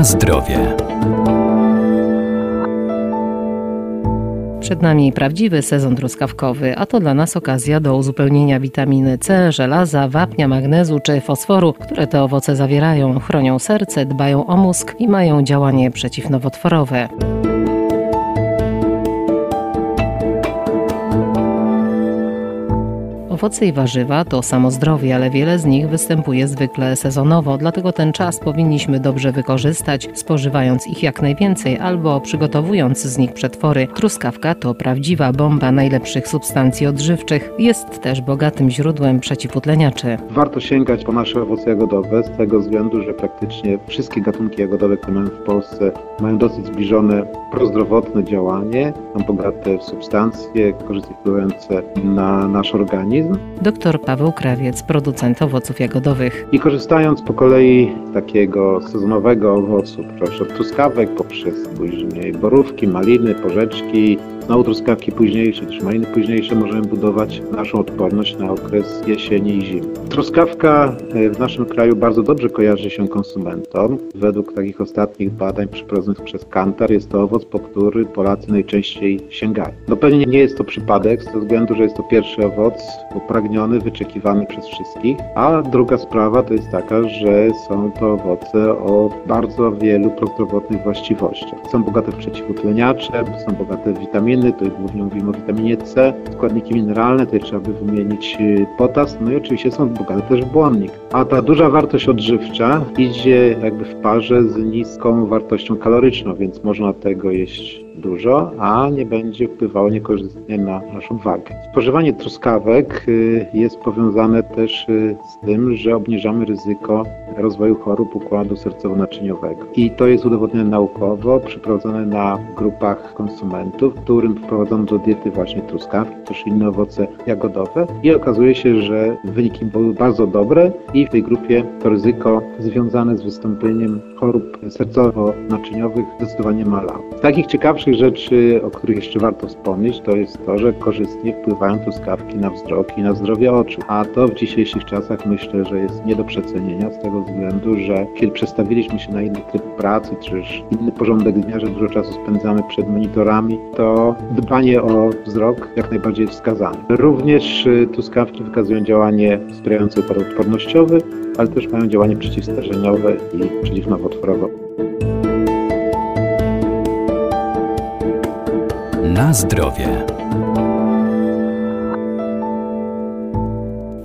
Na zdrowie. Przed nami prawdziwy sezon truskawkowy, a to dla nas okazja do uzupełnienia witaminy C, żelaza, wapnia, magnezu czy fosforu, które te owoce zawierają, chronią serce, dbają o mózg i mają działanie przeciwnowotworowe. Owoce i warzywa to samo zdrowie, ale wiele z nich występuje zwykle sezonowo, dlatego ten czas powinniśmy dobrze wykorzystać, spożywając ich jak najwięcej albo przygotowując z nich przetwory. Truskawka to prawdziwa bomba najlepszych substancji odżywczych. Jest też bogatym źródłem przeciwutleniaczy. Warto sięgać po nasze owoce jagodowe z tego względu, że praktycznie wszystkie gatunki jagodowe, które mamy w Polsce, mają dosyć zbliżone prozdrowotne działanie, są bogate w substancje korzystnie wpływające na nasz organizm Doktor Paweł Krawiec, producent owoców jagodowych. I korzystając po kolei z takiego sezonowego owocu, proszę od truskawek poprzez później borówki, maliny, porzeczki, znowu truskawki późniejsze, też maliny późniejsze, możemy budować naszą odporność na okres jesieni i zimy. Truskawka e, w naszym kraju bardzo dobrze kojarzy się konsumentom. Według takich ostatnich badań przeprowadzonych przez Kantar jest to owoc, po który Polacy najczęściej sięgają. No pewnie nie jest to przypadek, z tego względu, że jest to pierwszy owoc upragniony, wyczekiwany przez wszystkich. A druga sprawa to jest taka, że są to owoce o bardzo wielu prozdrowotnych właściwościach. Są bogate w przeciwutleniacze, są bogate w witaminy, to głównie mówimy o witaminie C, składniki mineralne, tutaj trzeba by wymienić y, potas, no i oczywiście są bogate też w błonnik. A ta duża wartość odżywcza idzie jakby w parze z niską wartością kaloryczną, więc można tego jeść dużo, a nie będzie wpływało niekorzystnie na naszą wagę. Spożywanie truskawek y, jest powiązane też y, z tym, że obniżamy ryzyko rozwoju chorób układu sercowo-naczyniowego. I to jest udowodnione naukowo, przeprowadzone na grupach konsumentów, którym wprowadzono do diety właśnie truskawki, też inne owoce jagodowe i okazuje się, że wyniki były bardzo dobre i w tej grupie to ryzyko związane z wystąpieniem chorób sercowo-naczyniowych zdecydowanie malało. Z takich ciekawszych rzeczy, o których jeszcze warto wspomnieć, to jest to, że korzystnie wpływają truskawki na wzrok i na zdrowie oczu. A to w dzisiejszych czasach myślę, że jest nie do przecenienia z tego względu, że kiedy przestawiliśmy się na inny tryb pracy, czy inny porządek dnia, że dużo czasu spędzamy przed monitorami, to dbanie o wzrok jak najbardziej jest wskazane. Również y, truskawki wykazują działanie wspierające układ odpornościowy, ale też mają działanie przeciwstarzeniowe i przeciwnowotworowe. Na zdrowie.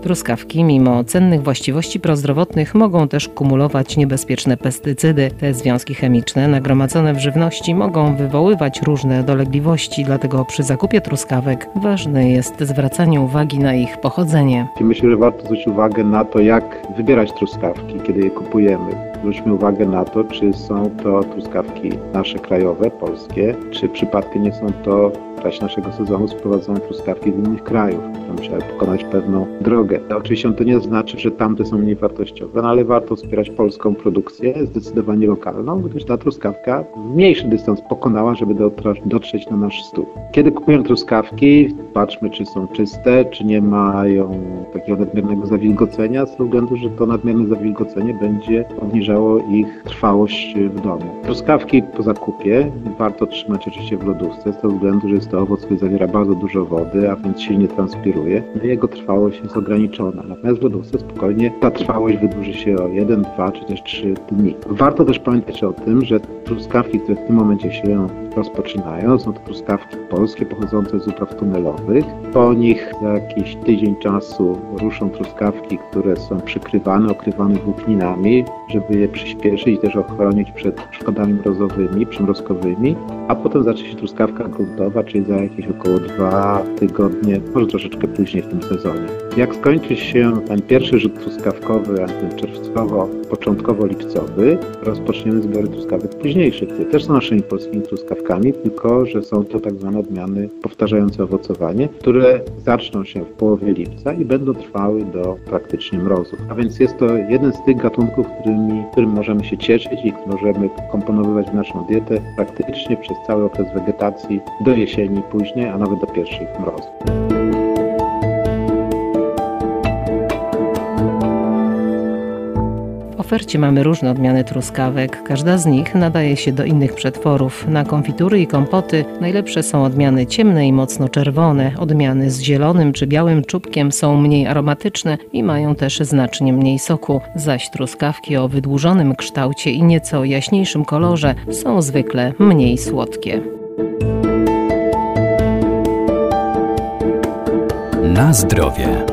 Truskawki, mimo cennych właściwości prozdrowotnych, mogą też kumulować niebezpieczne pestycydy. Te związki chemiczne nagromadzone w żywności mogą wywoływać różne dolegliwości, dlatego przy zakupie truskawek ważne jest zwracanie uwagi na ich pochodzenie. Myślę, że warto zwrócić uwagę na to, jak wybierać truskawki, kiedy je kupujemy. Zwróćmy uwagę na to, czy są to truskawki nasze krajowe, polskie, czy przypadkiem nie są to w czasie naszego sezonu sprowadzone truskawki z innych krajów, które musiały pokonać pewną drogę. Oczywiście to nie znaczy, że tamte są mniej wartościowe, no ale warto wspierać polską produkcję, zdecydowanie lokalną, gdyż ta truskawka mniejszy dystans pokonała, żeby dotrzeć na nasz stół. Kiedy kupujemy truskawki, patrzmy, czy są czyste, czy nie mają takiego nadmiernego zawilgocenia, z względu, że to nadmierne zawilgocenie będzie obniżało ich trwałość w domu. Truskawki po zakupie warto trzymać oczywiście w lodówce, z tego względu, że jest to owoc, który zawiera bardzo dużo wody, a więc silnie transpiruje, jego trwałość jest ograniczona. Natomiast w lodówce spokojnie ta trwałość wydłuży się o 1, 2 czy też 3 dni. Warto też pamiętać o tym, że truskawki, które w tym momencie się rozpoczynają, są to truskawki polskie pochodzące z upraw tunelowych. Po nich za jakiś tydzień czasu ruszą truskawki, które są przykrywane, okrywane włókninami, żeby je przyspieszyć i też ochronić przed szkodami mrozowymi, przymrozkowymi, a potem zacznie się truskawka gruntowa, czyli za jakieś około dwa tygodnie, może troszeczkę później w tym sezonie. Jak skończy się ten pierwszy rzut truskawkowy, a ten czerwcowo-początkowo-lipcowy, rozpoczniemy zbiory truskawek późniejszych, które też są naszymi polskimi truskawkami, tylko że są to tak zwane odmiany powtarzające owocowanie, które zaczną się w połowie lipca i będą trwały do praktycznie mrozów. A więc jest to jeden z tych gatunków, którymi, którym możemy się cieszyć i możemy komponować w naszą dietę praktycznie przez cały okres wegetacji do jesieni później, a nawet do pierwszych mrozów. Ofercie mamy różne odmiany truskawek. Każda z nich nadaje się do innych przetworów. Na konfitury i kompoty najlepsze są odmiany ciemne i mocno czerwone. Odmiany z zielonym czy białym czubkiem są mniej aromatyczne i mają też znacznie mniej soku. Zaś truskawki o wydłużonym kształcie i nieco jaśniejszym kolorze są zwykle mniej słodkie. Na zdrowie.